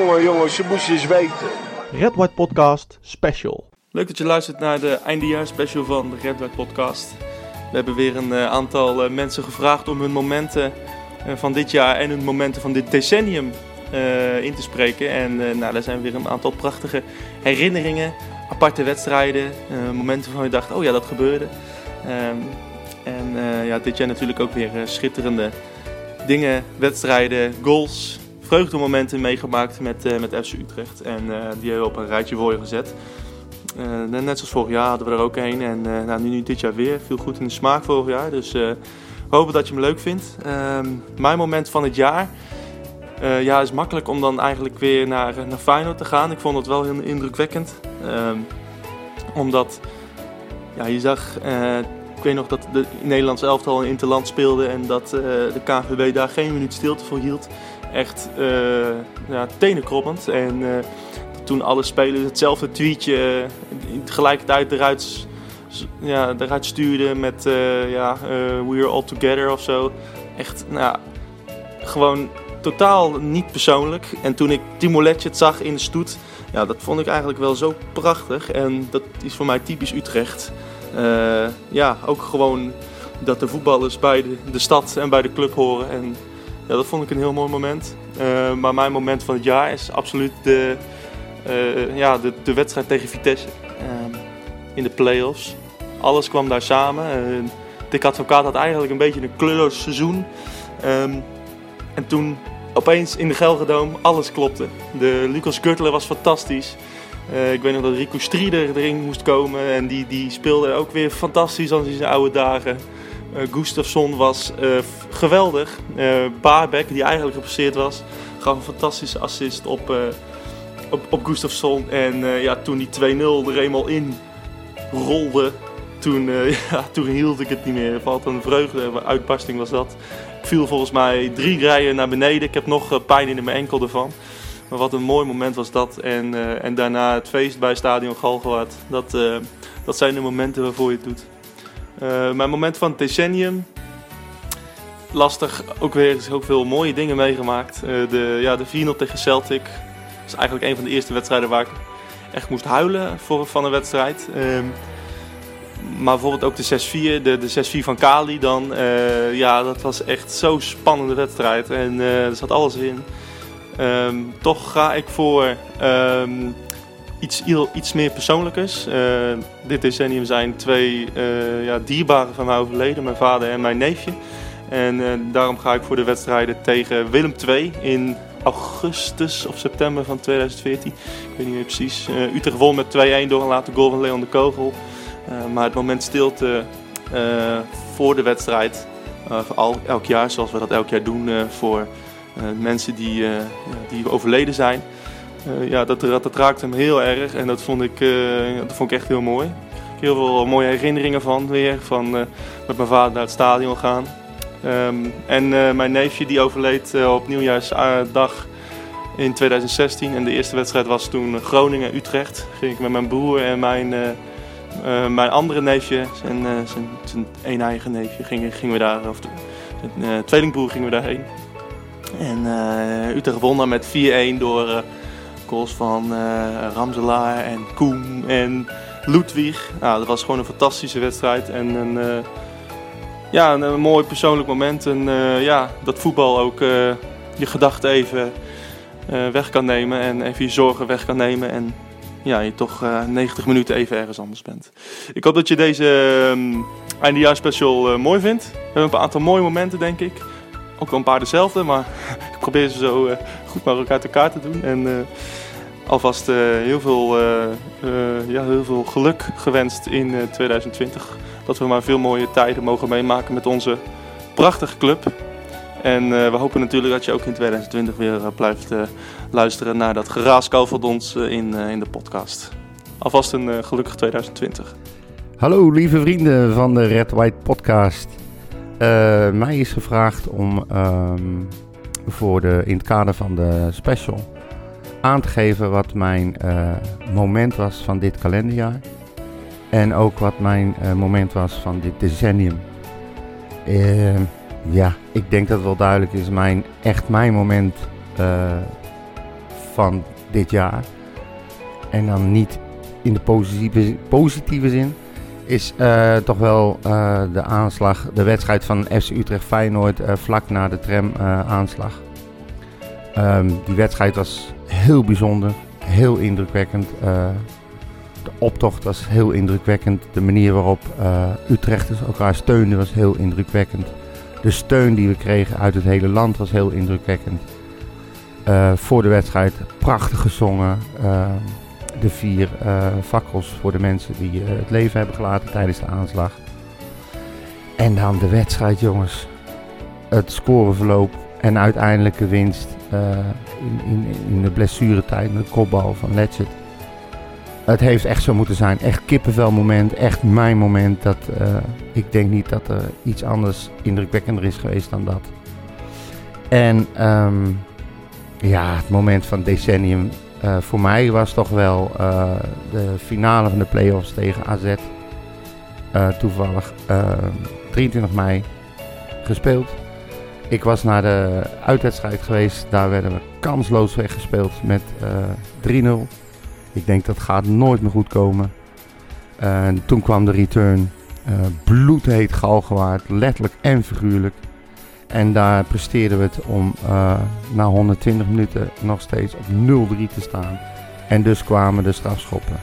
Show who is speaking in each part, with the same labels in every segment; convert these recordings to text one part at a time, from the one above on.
Speaker 1: Jongen, jongens, je moest je eens weten.
Speaker 2: Red White Podcast Special.
Speaker 3: Leuk dat je luistert naar de eindejaarsspecial van de Red White Podcast. We hebben weer een eh, aantal eh, mensen gevraagd om hun momenten eh, van dit jaar en hun momenten van dit decennium eh, in te spreken. En eh, nou, daar zijn weer een aantal prachtige herinneringen, aparte wedstrijden, eh, momenten waarvan je dacht, oh ja, dat gebeurde. Ehm, en eh, ja, dit jaar natuurlijk ook weer schitterende dingen, wedstrijden, goals, vreugdemomenten meegemaakt met, eh, met FC Utrecht. En eh, die hebben we op een rijtje voor je gezet. Eh, net zoals vorig jaar hadden we er ook een. En nou, nu, nu dit jaar weer. Viel goed in de smaak vorig jaar. Dus hopen dat je hem leuk vindt. Ehm, mijn moment van het jaar. eh, ja, is makkelijk om dan eigenlijk weer naar, naar Feyenoord te gaan. Ik vond het wel heel indrukwekkend. Ehm, omdat ja, je zag... ik weet nog dat de Nederlandse elftal in Interland speelde. En dat eh, de KNVB daar geen minuut stilte voor hield. Echt eh ja, tenenkrommend. En... eh, toen alle spelers hetzelfde tweetje tegelijkertijd eruit, ja, eruit stuurden met ja, We are all together of zo. Echt, nou, gewoon totaal niet persoonlijk. En toen ik Timo zag in de stoet, ja, dat vond ik eigenlijk wel zo prachtig. En dat is voor mij typisch Utrecht. Eh, ja, ook gewoon dat de voetballers bij de, de stad en bij de club horen. En ja, dat vond ik een heel mooi moment. Eh, maar mijn moment van het jaar is absoluut de, eh, ja, de, de wedstrijd tegen Vitesse ehm, in de play-offs. Alles kwam daar samen. Dick Advocaat had eigenlijk een beetje een kleurloos seizoen. Ehm, en toen opeens in de Gelredoom alles klopte. De Lucas Gürtler was fantastisch. Eh, ik weet nog dat Rico Strieder erin moest komen. En die, die speelde ook weer fantastisch als in zijn oude dagen. Eh Gustafsson was eh, geweldig. Baarbek, die eigenlijk gepasseerd was, gaf een fantastische assist op, op, op Gustafsson. En ja, toen die 2-0 er eenmaal in rolde, toen, ja, toen hield ik het niet meer. Valt een vreugde, uitbarsting was dat. Ik viel volgens mij drie rijen naar beneden. Ik heb nog pijn in mijn enkel ervan. Maar wat een mooi moment was dat. En, eh, en daarna het feest bij Stadion Galgenwaard. Dat, eh, dat zijn de momenten waarvoor je het doet. Eh, mijn moment van het decennium. Lastig, ook weer ook veel mooie dingen meegemaakt. De ja, de 4-0 tegen Celtic. Dat is eigenlijk een van de eerste wedstrijden waar ik echt moest huilen voor, van een wedstrijd. Ehm, maar bijvoorbeeld ook de 6-4, de, de 6-4 van Kali dan. ja, dat was echt zo'n spannende wedstrijd. En er zat alles in. Ehm, toch ga ik voor ehm, iets, iets meer persoonlijkers. Eh, dit decennium zijn twee eh, ja, dierbaren van mij overleden. Mijn vader en mijn neefje. En eh, daarom ga ik voor de wedstrijden tegen Willem II in augustus of september van 2014. Ik weet niet meer precies. Eh, Utrecht won met 2-1 door een late goal van Leon de Kogel. Maar het moment stilte voor de wedstrijd, voor elk jaar zoals we dat elk jaar doen voor mensen die, eh, die overleden zijn. Eh, ja, dat, dat, raakte hem heel erg en dat vond ik, eh, dat vond ik echt heel mooi. Heel veel mooie herinneringen van weer, van eh, met mijn vader naar het stadion gaan. Ehm, en eh, mijn neefje die overleed eh, op nieuwjaarsdag in 2016. En de eerste wedstrijd was toen Groningen-Utrecht. Ging ik met mijn broer en mijn, eh, eh, mijn andere neefje, zijn, eh, zijn, zijn een eigen neefje, gingen, gingen we daar, of zijn eh, tweelingbroer gingen we daarheen. En eh, Utrecht won met 4-1 door eh, goals van eh Ramselaar en Koen en Ludwig. Nou, dat was gewoon een fantastische wedstrijd en een, ja, een, mooi persoonlijk moment. En ja, dat voetbal ook je gedachten even weg kan nemen en even je zorgen weg kan nemen. En ja, je toch eh 90 minuten even ergens anders bent. Ik hoop dat je deze um, eindejaarsspecial mooi vindt. We hebben een aantal mooie momenten, denk ik. Ook wel een paar dezelfde, maar ik probeer ze zo uh, goed mogelijk uit elkaar te doen. En uh, alvast uh, heel, veel, ja, heel veel geluk gewenst in 2020. Dat we maar veel mooie tijden mogen meemaken met onze prachtige club. En we hopen natuurlijk dat je ook in 2020 weer blijft luisteren naar dat geraaskal van ons in, in de podcast. Alvast een gelukkig 2020.
Speaker 4: Hallo lieve vrienden van de Red White podcast. Uh, mij is gevraagd om um, voor de, in het kader van de special aan te geven wat mijn uh, moment was van dit kalenderjaar. En ook wat mijn uh, moment was van dit decennium. Uh, ja, ik denk dat het wel duidelijk is. Mijn, echt mijn moment van dit jaar. En dan niet in de positieve, positieve zin. Is eh, toch wel eh, de aanslag, de wedstrijd van FC Utrecht Feyenoord eh, vlak na de tram aanslag. Ehm, die wedstrijd was heel bijzonder, heel indrukwekkend. de optocht was heel indrukwekkend. De manier waarop Utrechters elkaar steunden was heel indrukwekkend. De steun die we kregen uit het hele land was heel indrukwekkend. Voor de wedstrijd prachtig gezongen. De vier uh, fakkels voor de mensen die het leven hebben gelaten tijdens de aanslag. En dan de wedstrijd, jongens. Het scoreverloop en uiteindelijke winst in, in, in de blessuretijd met de kopbal van Letchert. Het heeft echt zo moeten zijn. Echt kippenvel moment. Echt mijn moment. Dat, ik denk niet dat er iets anders indrukwekkender is geweest dan dat. En um, ja, het moment van decennium. Uh, voor mij was toch wel uh, de finale van de playoffs tegen AZ. toevallig 23 mei gespeeld. Ik was naar de uitwedstrijd geweest. Daar werden we kansloos weggespeeld met 3-0. Ik denk dat gaat nooit meer goed komen. En toen kwam de return. Bloedheet galgenwaard, letterlijk en figuurlijk. En daar presteerden we het om uh, na 120 minuten nog steeds op 0-3 te staan. En dus kwamen de strafschoppen.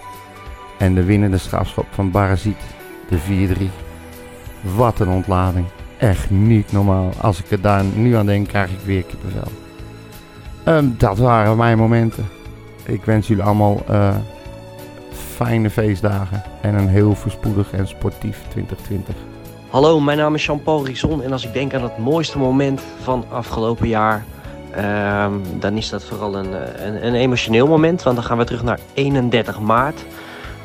Speaker 4: En de winnende strafschop van Barazit, de 4-3. Wat een ontlading. Echt niet normaal. Als ik er daar nu aan denk, krijg ik weer kippenvel. Um, dat waren mijn momenten. Ik wens jullie allemaal uh, fijne feestdagen en een heel voorspoedig en sportief 2020.
Speaker 5: Hallo, mijn naam is Jean-Paul Rison en als ik denk aan het mooiste moment van afgelopen jaar, uh, dan is dat vooral een, een, een, emotioneel moment. Want dan gaan we terug naar 31 maart.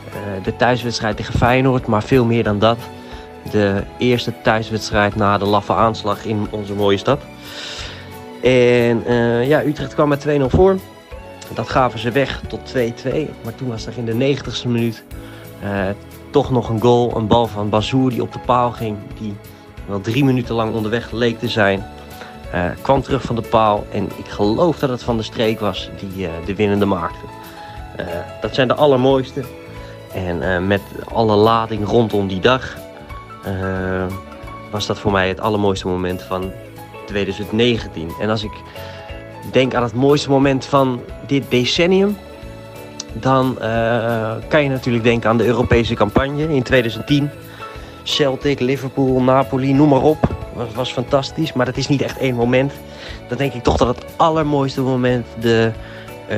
Speaker 5: Uh, de thuiswedstrijd tegen Feyenoord, maar veel meer dan dat. De eerste thuiswedstrijd na de laffe aanslag in onze mooie stad. En uh, ja, Utrecht kwam met 2-0 voor. Dat gaven ze weg tot 2-2. Maar toen was er in de 90ste minuut toch nog een goal. Een bal van Bazoer die op de paal ging. Die wel drie minuten lang onderweg leek te zijn. Uh, kwam terug van de paal. En ik geloof dat het van de streek was die uh, de winnende maakte. dat zijn de allermooiste. En met alle lading rondom die dag. was dat voor mij het allermooiste moment van 2019. En als ik denk aan het mooiste moment van dit decennium, dan uh, kan je natuurlijk denken aan de Europese campagne in 2010. Celtic, Liverpool, Napoli, noem maar op. Dat was fantastisch, maar dat is niet echt één moment. Dan denk ik toch dat het allermooiste moment de, uh,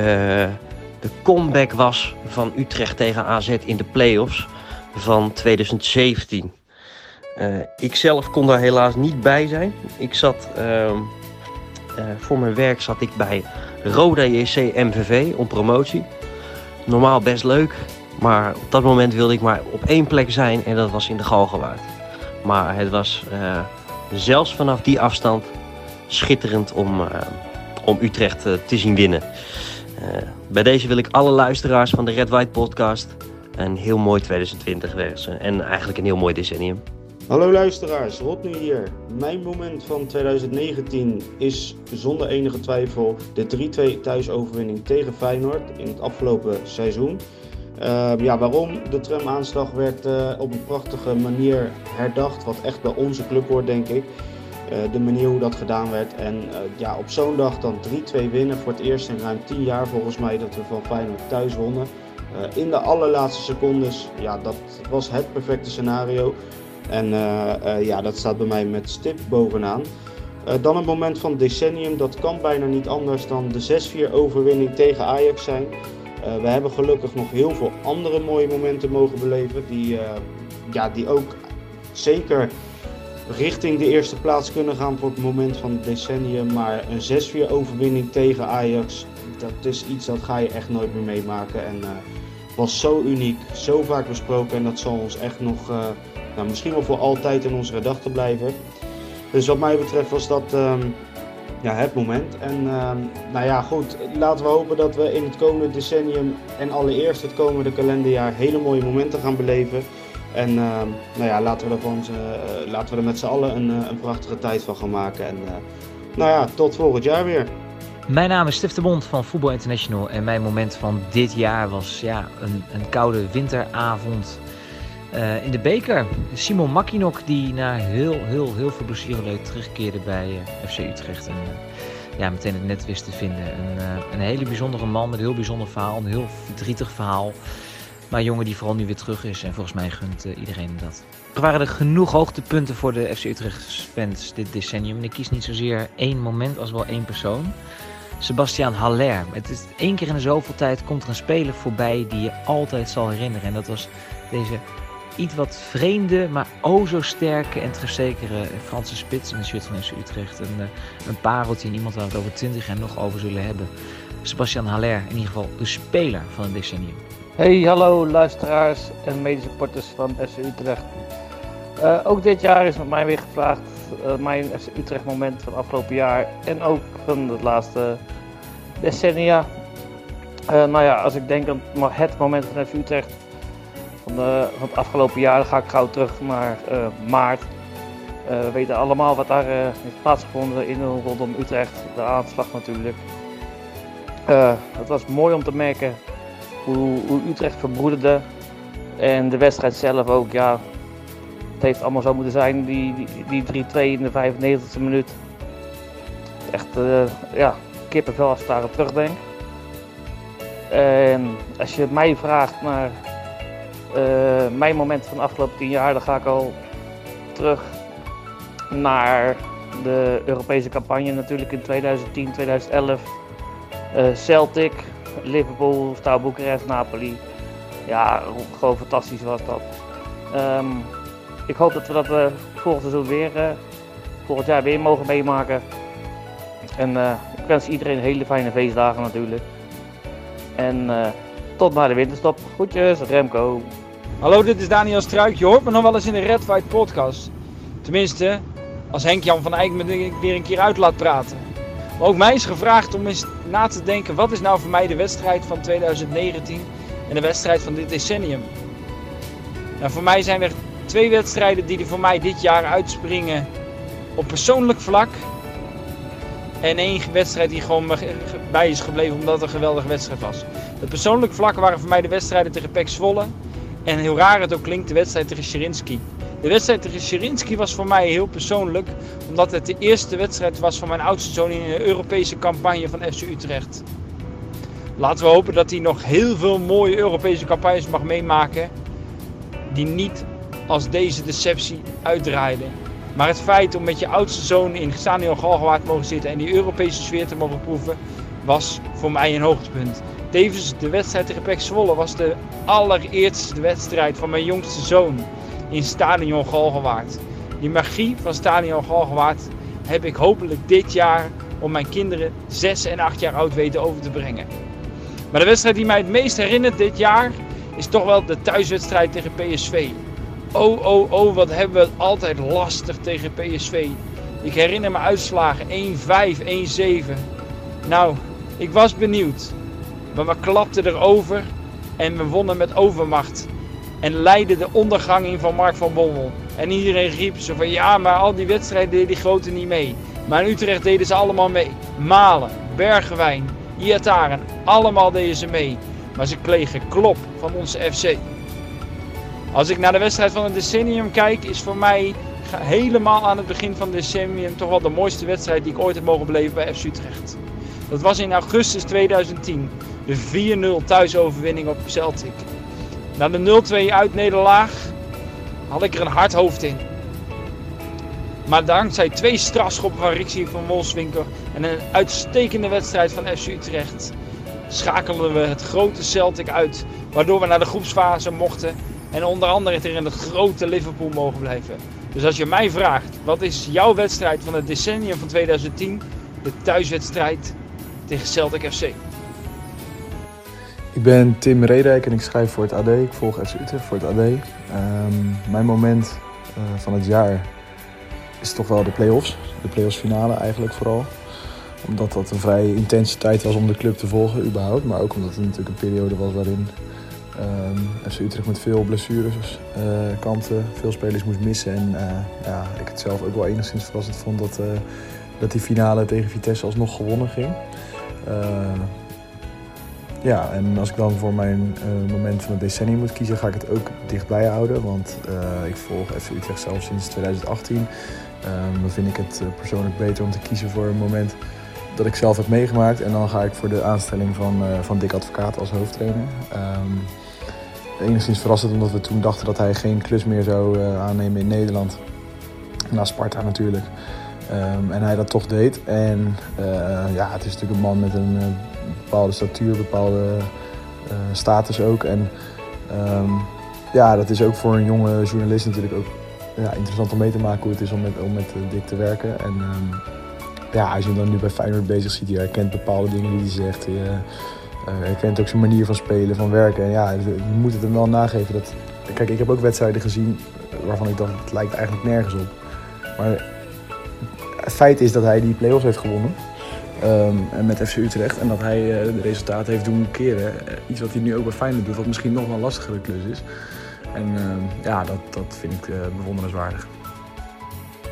Speaker 5: de comeback was van Utrecht tegen AZ in de play-offs van 2017. Uh, ik zelf kon daar helaas niet bij zijn. Ik zat ehm, voor mijn werk zat ik bij Roda JC MVV om promotie. Normaal best leuk, maar op dat moment wilde ik maar op één plek zijn en dat was in de Galgenwaard. Maar het was uh, zelfs vanaf die afstand schitterend om, uh, om Utrecht te zien winnen. bij deze wil ik alle luisteraars van de Red White podcast een heel mooi 2020 wensen en eigenlijk een heel mooi decennium.
Speaker 6: Hallo luisteraars, Rodney hier. Mijn moment van 2019 is zonder enige twijfel de 3-2 thuisoverwinning tegen Feyenoord in het afgelopen seizoen. Uh, ja, waarom? De tramaanslag werd uh, op een prachtige manier herdacht, wat echt bij onze club hoort, denk ik. Uh, de manier hoe dat gedaan werd. En ja, op zo'n dag dan 3-2 winnen voor het eerst in ruim 10 jaar volgens mij dat we van Feyenoord thuis wonnen. in de allerlaatste secondes, ja, dat was het perfecte scenario. En uh, uh, ja, dat staat bij mij met stip bovenaan. Uh, dan een moment van decennium, dat kan bijna niet anders dan de 6-4 overwinning tegen Ajax zijn. we hebben gelukkig nog heel veel andere mooie momenten mogen beleven, die, ja, die ook zeker richting de eerste plaats kunnen gaan voor het moment van decennium. Maar een 6-4 overwinning tegen Ajax, dat is iets dat ga je echt nooit meer meemaken. En was zo uniek, zo vaak besproken en dat zal ons echt nog nou, misschien wel voor altijd in onze gedachten blijven. Dus wat mij betreft was dat um, ja, het moment. En um, nou ja, goed, laten we hopen dat we in het komende decennium en allereerst het komende kalenderjaar hele mooie momenten gaan beleven. En uh, nou ja, laten we er, uh, laten we er met z'n allen een, uh, een prachtige tijd van gaan maken. En uh, nou ja, tot volgend jaar weer.
Speaker 7: Mijn naam is Stef de Bond van Voetbal International en mijn moment van dit jaar was ja, een, een koude winteravond uh, in de beker. Simon Makinok die na heel, heel, heel veel blessureleed terugkeerde bij uh, FC Utrecht en uh, ja, meteen het net wist te vinden. Een, een hele bijzondere man met een heel bijzonder verhaal, een heel verdrietig verhaal. Maar een jongen die vooral nu weer terug is en volgens mij gunt iedereen dat. Er waren er genoeg hoogtepunten voor de FC Utrecht fans dit decennium. En ik kies niet zozeer één moment als wel één persoon. Sebastian Haller. Het is één keer in de zoveel tijd komt er een speler voorbij die je altijd zal herinneren. En dat was deze iets wat vreemde, maar o zo sterke en trefzekere Franse spits in de shirt van FC Utrecht. Een, een pareltje en iemand waar we het over 20 jaar nog over zullen hebben. Sebastian Haller, in ieder geval de speler van het decennium.
Speaker 8: Hey, hallo luisteraars en medesupporters van FC Utrecht. Uh, ook dit jaar is met mij weer gevraagd uh, mijn FC Utrecht moment van afgelopen jaar en ook van het laatste decennia. Nou ja, als ik denk aan het moment van FC Utrecht van, van het afgelopen jaar, ga ik gauw terug naar maart. we weten allemaal wat daar heeft plaatsgevonden in rondom Utrecht, de aanslag natuurlijk. het was mooi om te merken hoe, hoe Utrecht verbroederde en de wedstrijd zelf ook, ja, het heeft allemaal zo moeten zijn, die, die, die 3-2 in de 95e minuut. Echt, uh, ja, kippenvel als ik daar terugdenk. En als je mij vraagt naar mijn moment van de afgelopen 10 jaar, dan ga ik al terug naar de Europese campagne natuurlijk in 2010, 2011. Uh, Celtic, Liverpool, Staal Boekarest, Napoli. Ja, gewoon fantastisch was dat. Um, ik hoop dat we dat uh, volgend seizoen weer, volgend jaar weer mogen meemaken. En ik wens iedereen hele fijne feestdagen natuurlijk. En tot na de winterstop. Groetjes, Remco.
Speaker 9: Hallo, dit is Daniel Struik. Je hoort me nog wel eens in de Red White podcast. Tenminste, als Henk-Jan van Eyck me weer een keer uit laat praten. Maar ook mij is gevraagd om eens na te denken... wat is nou voor mij de wedstrijd van 2019 en de wedstrijd van dit decennium? Nou, voor mij zijn er Twee wedstrijden die er voor mij dit jaar uitspringen op persoonlijk vlak. En één wedstrijd die gewoon bij is gebleven omdat het een geweldige wedstrijd was. Het persoonlijk vlak waren voor mij de wedstrijden tegen Pek Zwolle. En heel raar het ook klinkt, de wedstrijd tegen Shirinski. De wedstrijd tegen Shirinski was voor mij heel persoonlijk. Omdat het de eerste wedstrijd was van mijn oudste zoon in een Europese campagne van FC Utrecht. Laten we hopen dat hij nog heel veel mooie Europese campagnes mag meemaken. Die niet als deze deceptie uitdraaide. Maar het feit om met je oudste zoon in Stadion Galgenwaard te mogen zitten en die Europese sfeer te mogen proeven, was voor mij een hoogtepunt. Tevens de wedstrijd tegen Pek Zwolle was de allereerste wedstrijd van mijn jongste zoon in Stadion Galgenwaard. Die magie van Stadion Galgenwaard heb ik hopelijk dit jaar om mijn kinderen 6 en 8 jaar oud weten over te brengen. Maar de wedstrijd die mij het meest herinnert dit jaar is toch wel de thuiswedstrijd tegen PSV. Oh, oh, oh, wat hebben we altijd lastig tegen PSV. Ik herinner me uitslagen 1-5, 1-7. Nou, ik was benieuwd. Maar we klapten erover en we wonnen met overmacht. En leidden de ondergang in van Mark van Bommel. En iedereen riep zo van ja, maar al die wedstrijden deden die grote niet mee. Maar in Utrecht deden ze allemaal mee. Malen, Bergewijn, Iataren, allemaal deden ze mee. Maar ze kregen klop van onze FC. Als ik naar de wedstrijd van het decennium kijk, is voor mij helemaal aan het begin van het decennium toch wel de mooiste wedstrijd die ik ooit heb mogen beleven bij FC Utrecht. Dat was in augustus 2010, de 4-0 thuisoverwinning op Celtic. Na de 0-2 uitnederlaag had ik er een hard hoofd in. Maar dankzij twee strafschoppen van Rixie van Wolfswinkel en een uitstekende wedstrijd van FC Utrecht schakelden we het grote Celtic uit, waardoor we naar de groepsfase mochten en onder andere er in de grote Liverpool mogen blijven. Dus als je mij vraagt, wat is jouw wedstrijd van het decennium van 2010? De thuiswedstrijd tegen Celtic FC.
Speaker 10: Ik ben Tim Redijk en ik schrijf voor het AD. Ik volg FC Utrecht voor het AD. Um, mijn moment uh, van het jaar is toch wel de play-offs. De play-offs finale eigenlijk vooral. Omdat dat een vrij intense tijd was om de club te volgen überhaupt. Maar ook omdat het natuurlijk een periode was waarin Um, ehm, FC Utrecht met veel blessures uh, veel spelers moest missen. En uh, ja, ik het zelf ook wel enigszins verrassend vond dat, dat die finale tegen Vitesse alsnog gewonnen ging. Ja, en als ik dan voor mijn eh, moment van het decennium moet kiezen, ga ik het ook dichtbij houden. Want eh, ik volg FC Utrecht zelf sinds 2018. Ehm, dan vind ik het eh, persoonlijk beter om te kiezen voor een moment dat ik zelf heb meegemaakt. En dan ga ik voor de aanstelling van, eh, van Dick Advocaat als hoofdtrainer. Ehm, enigszins verrassend omdat we toen dachten dat hij geen klus meer zou aannemen in Nederland. Na Sparta natuurlijk. Ehm, en hij dat toch deed. En eh, ja, het is natuurlijk een man met een eh, bepaalde statuur, bepaalde eh, status ook. En ehm, ja, dat is ook voor een jonge journalist natuurlijk ook ja, interessant om mee te maken hoe het is om met, om met Dick te werken. En ehm, ja, als je hem dan nu bij Feyenoord bezig ziet, je herkent bepaalde dingen die hij zegt. Eh, herkent ook zijn manier van spelen, van werken. En ja, je moet het hem wel nageven. Dat, kijk, ik heb ook wedstrijden gezien waarvan ik dacht, het lijkt eigenlijk nergens op. Maar het feit is dat hij die play-offs heeft gewonnen. Ehm, en met FC Utrecht. En dat hij eh, de resultaten heeft doen keren. Eh, iets wat hij nu ook bij Feyenoord doet, wat misschien nog wel een lastigere klus is. En ehm, ja, dat, dat vind ik eh, bewonderenswaardig.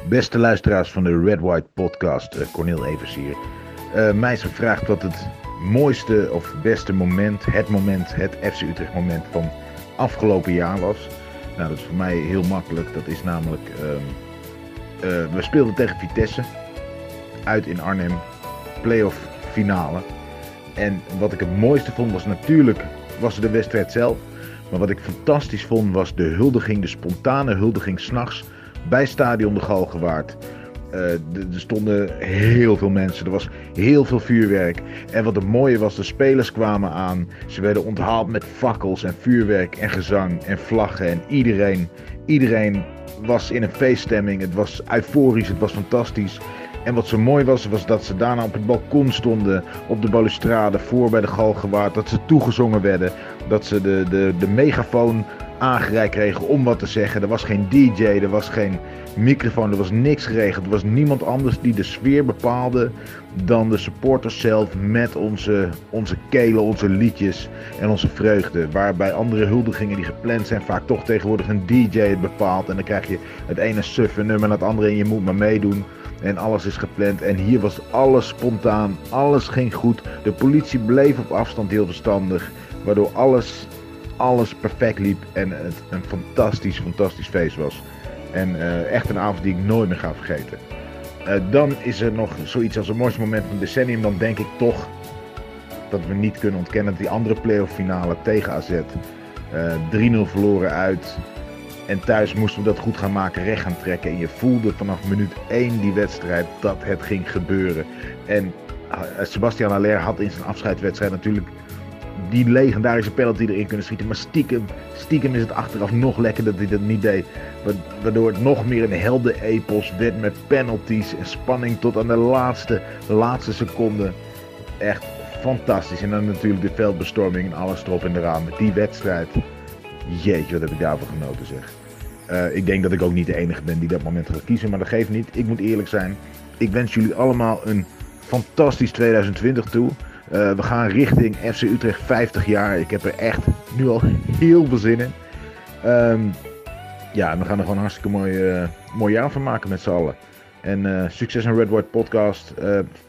Speaker 1: Beste luisteraars van de Red White podcast, Cornel Evers hier. Mij is gevraagd wat het mooiste of beste moment, het moment, het FC Utrecht moment van afgelopen jaar was. Nou, dat is voor mij heel makkelijk. Dat is namelijk, ehm, eh, we speelden tegen Vitesse, uit in Arnhem, playoff finale. En wat ik het mooiste vond was natuurlijk was de wedstrijd zelf. Maar wat ik fantastisch vond was de huldiging, de spontane huldiging s'nachts bij Stadion de Galgenwaard. Eh, d- er stonden heel veel mensen, er was heel veel vuurwerk. En wat het mooie was, de spelers kwamen aan. Ze werden onthaald met fakkels en vuurwerk en gezang en vlaggen. En iedereen, iedereen was in een feeststemming. Het was euforisch, het was fantastisch. En wat zo mooi was, was dat ze daarna op het balkon stonden, op de balustrade, voor bij de Galgenwaard. Dat ze toegezongen werden, dat ze de, de, de megafoon aangereikt kregen om wat te zeggen. Er was geen DJ, er was geen microfoon, er was niks geregeld. Er was niemand anders die de sfeer bepaalde dan de supporters zelf met onze, onze kelen, onze liedjes en onze vreugde. Waarbij andere huldigingen die gepland zijn vaak toch tegenwoordig een DJ het bepaalt. En dan krijg je het ene suffe nummer en het andere en je moet maar meedoen. En alles is gepland. En hier was alles spontaan. Alles ging goed. De politie bleef op afstand heel verstandig. Waardoor alles, alles perfect liep. En het een fantastisch, fantastisch feest was. En eh, echt een avond die ik nooit meer ga vergeten. Eh, dan is er nog zoiets als een mooiste moment van het decennium. Dan denk ik toch dat we niet kunnen ontkennen dat die andere playoff finale tegen AZ. eh 3-0 verloren uit. En thuis moesten we dat goed gaan maken, recht gaan trekken. En je voelde vanaf minuut 1 die wedstrijd dat het ging gebeuren. En Sebastian Haller had in zijn afscheidswedstrijd natuurlijk die legendarische penalty erin kunnen schieten. Maar stiekem, stiekem is het achteraf nog lekker dat hij dat niet deed. Wa- Waardoor het nog meer een heldenepos werd met penalties en spanning tot aan de laatste, laatste seconde. Echt fantastisch. En dan natuurlijk de veldbestorming en alles erop en eraan. Met die wedstrijd. Jeetje, wat heb ik daarvan genoten zeg. Eh, ik denk dat ik ook niet de enige ben die dat moment gaat kiezen, maar dat geeft niet. Ik moet eerlijk zijn. Ik wens jullie allemaal een fantastisch 2020 toe. Eh, we gaan richting FC Utrecht 50 jaar. Ik heb er echt nu al heel veel zin in. Ehm, ja, we gaan er gewoon een hartstikke mooi, eh, mooi jaar van maken met z'n allen. En eh, succes aan Red White Podcast.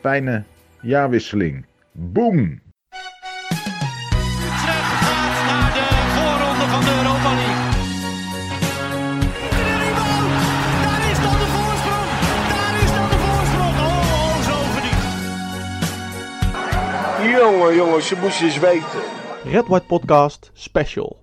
Speaker 1: Fijne jaarwisseling. Boom! Jongen, jongens, je moest je eens weten.
Speaker 2: Red White Podcast Special.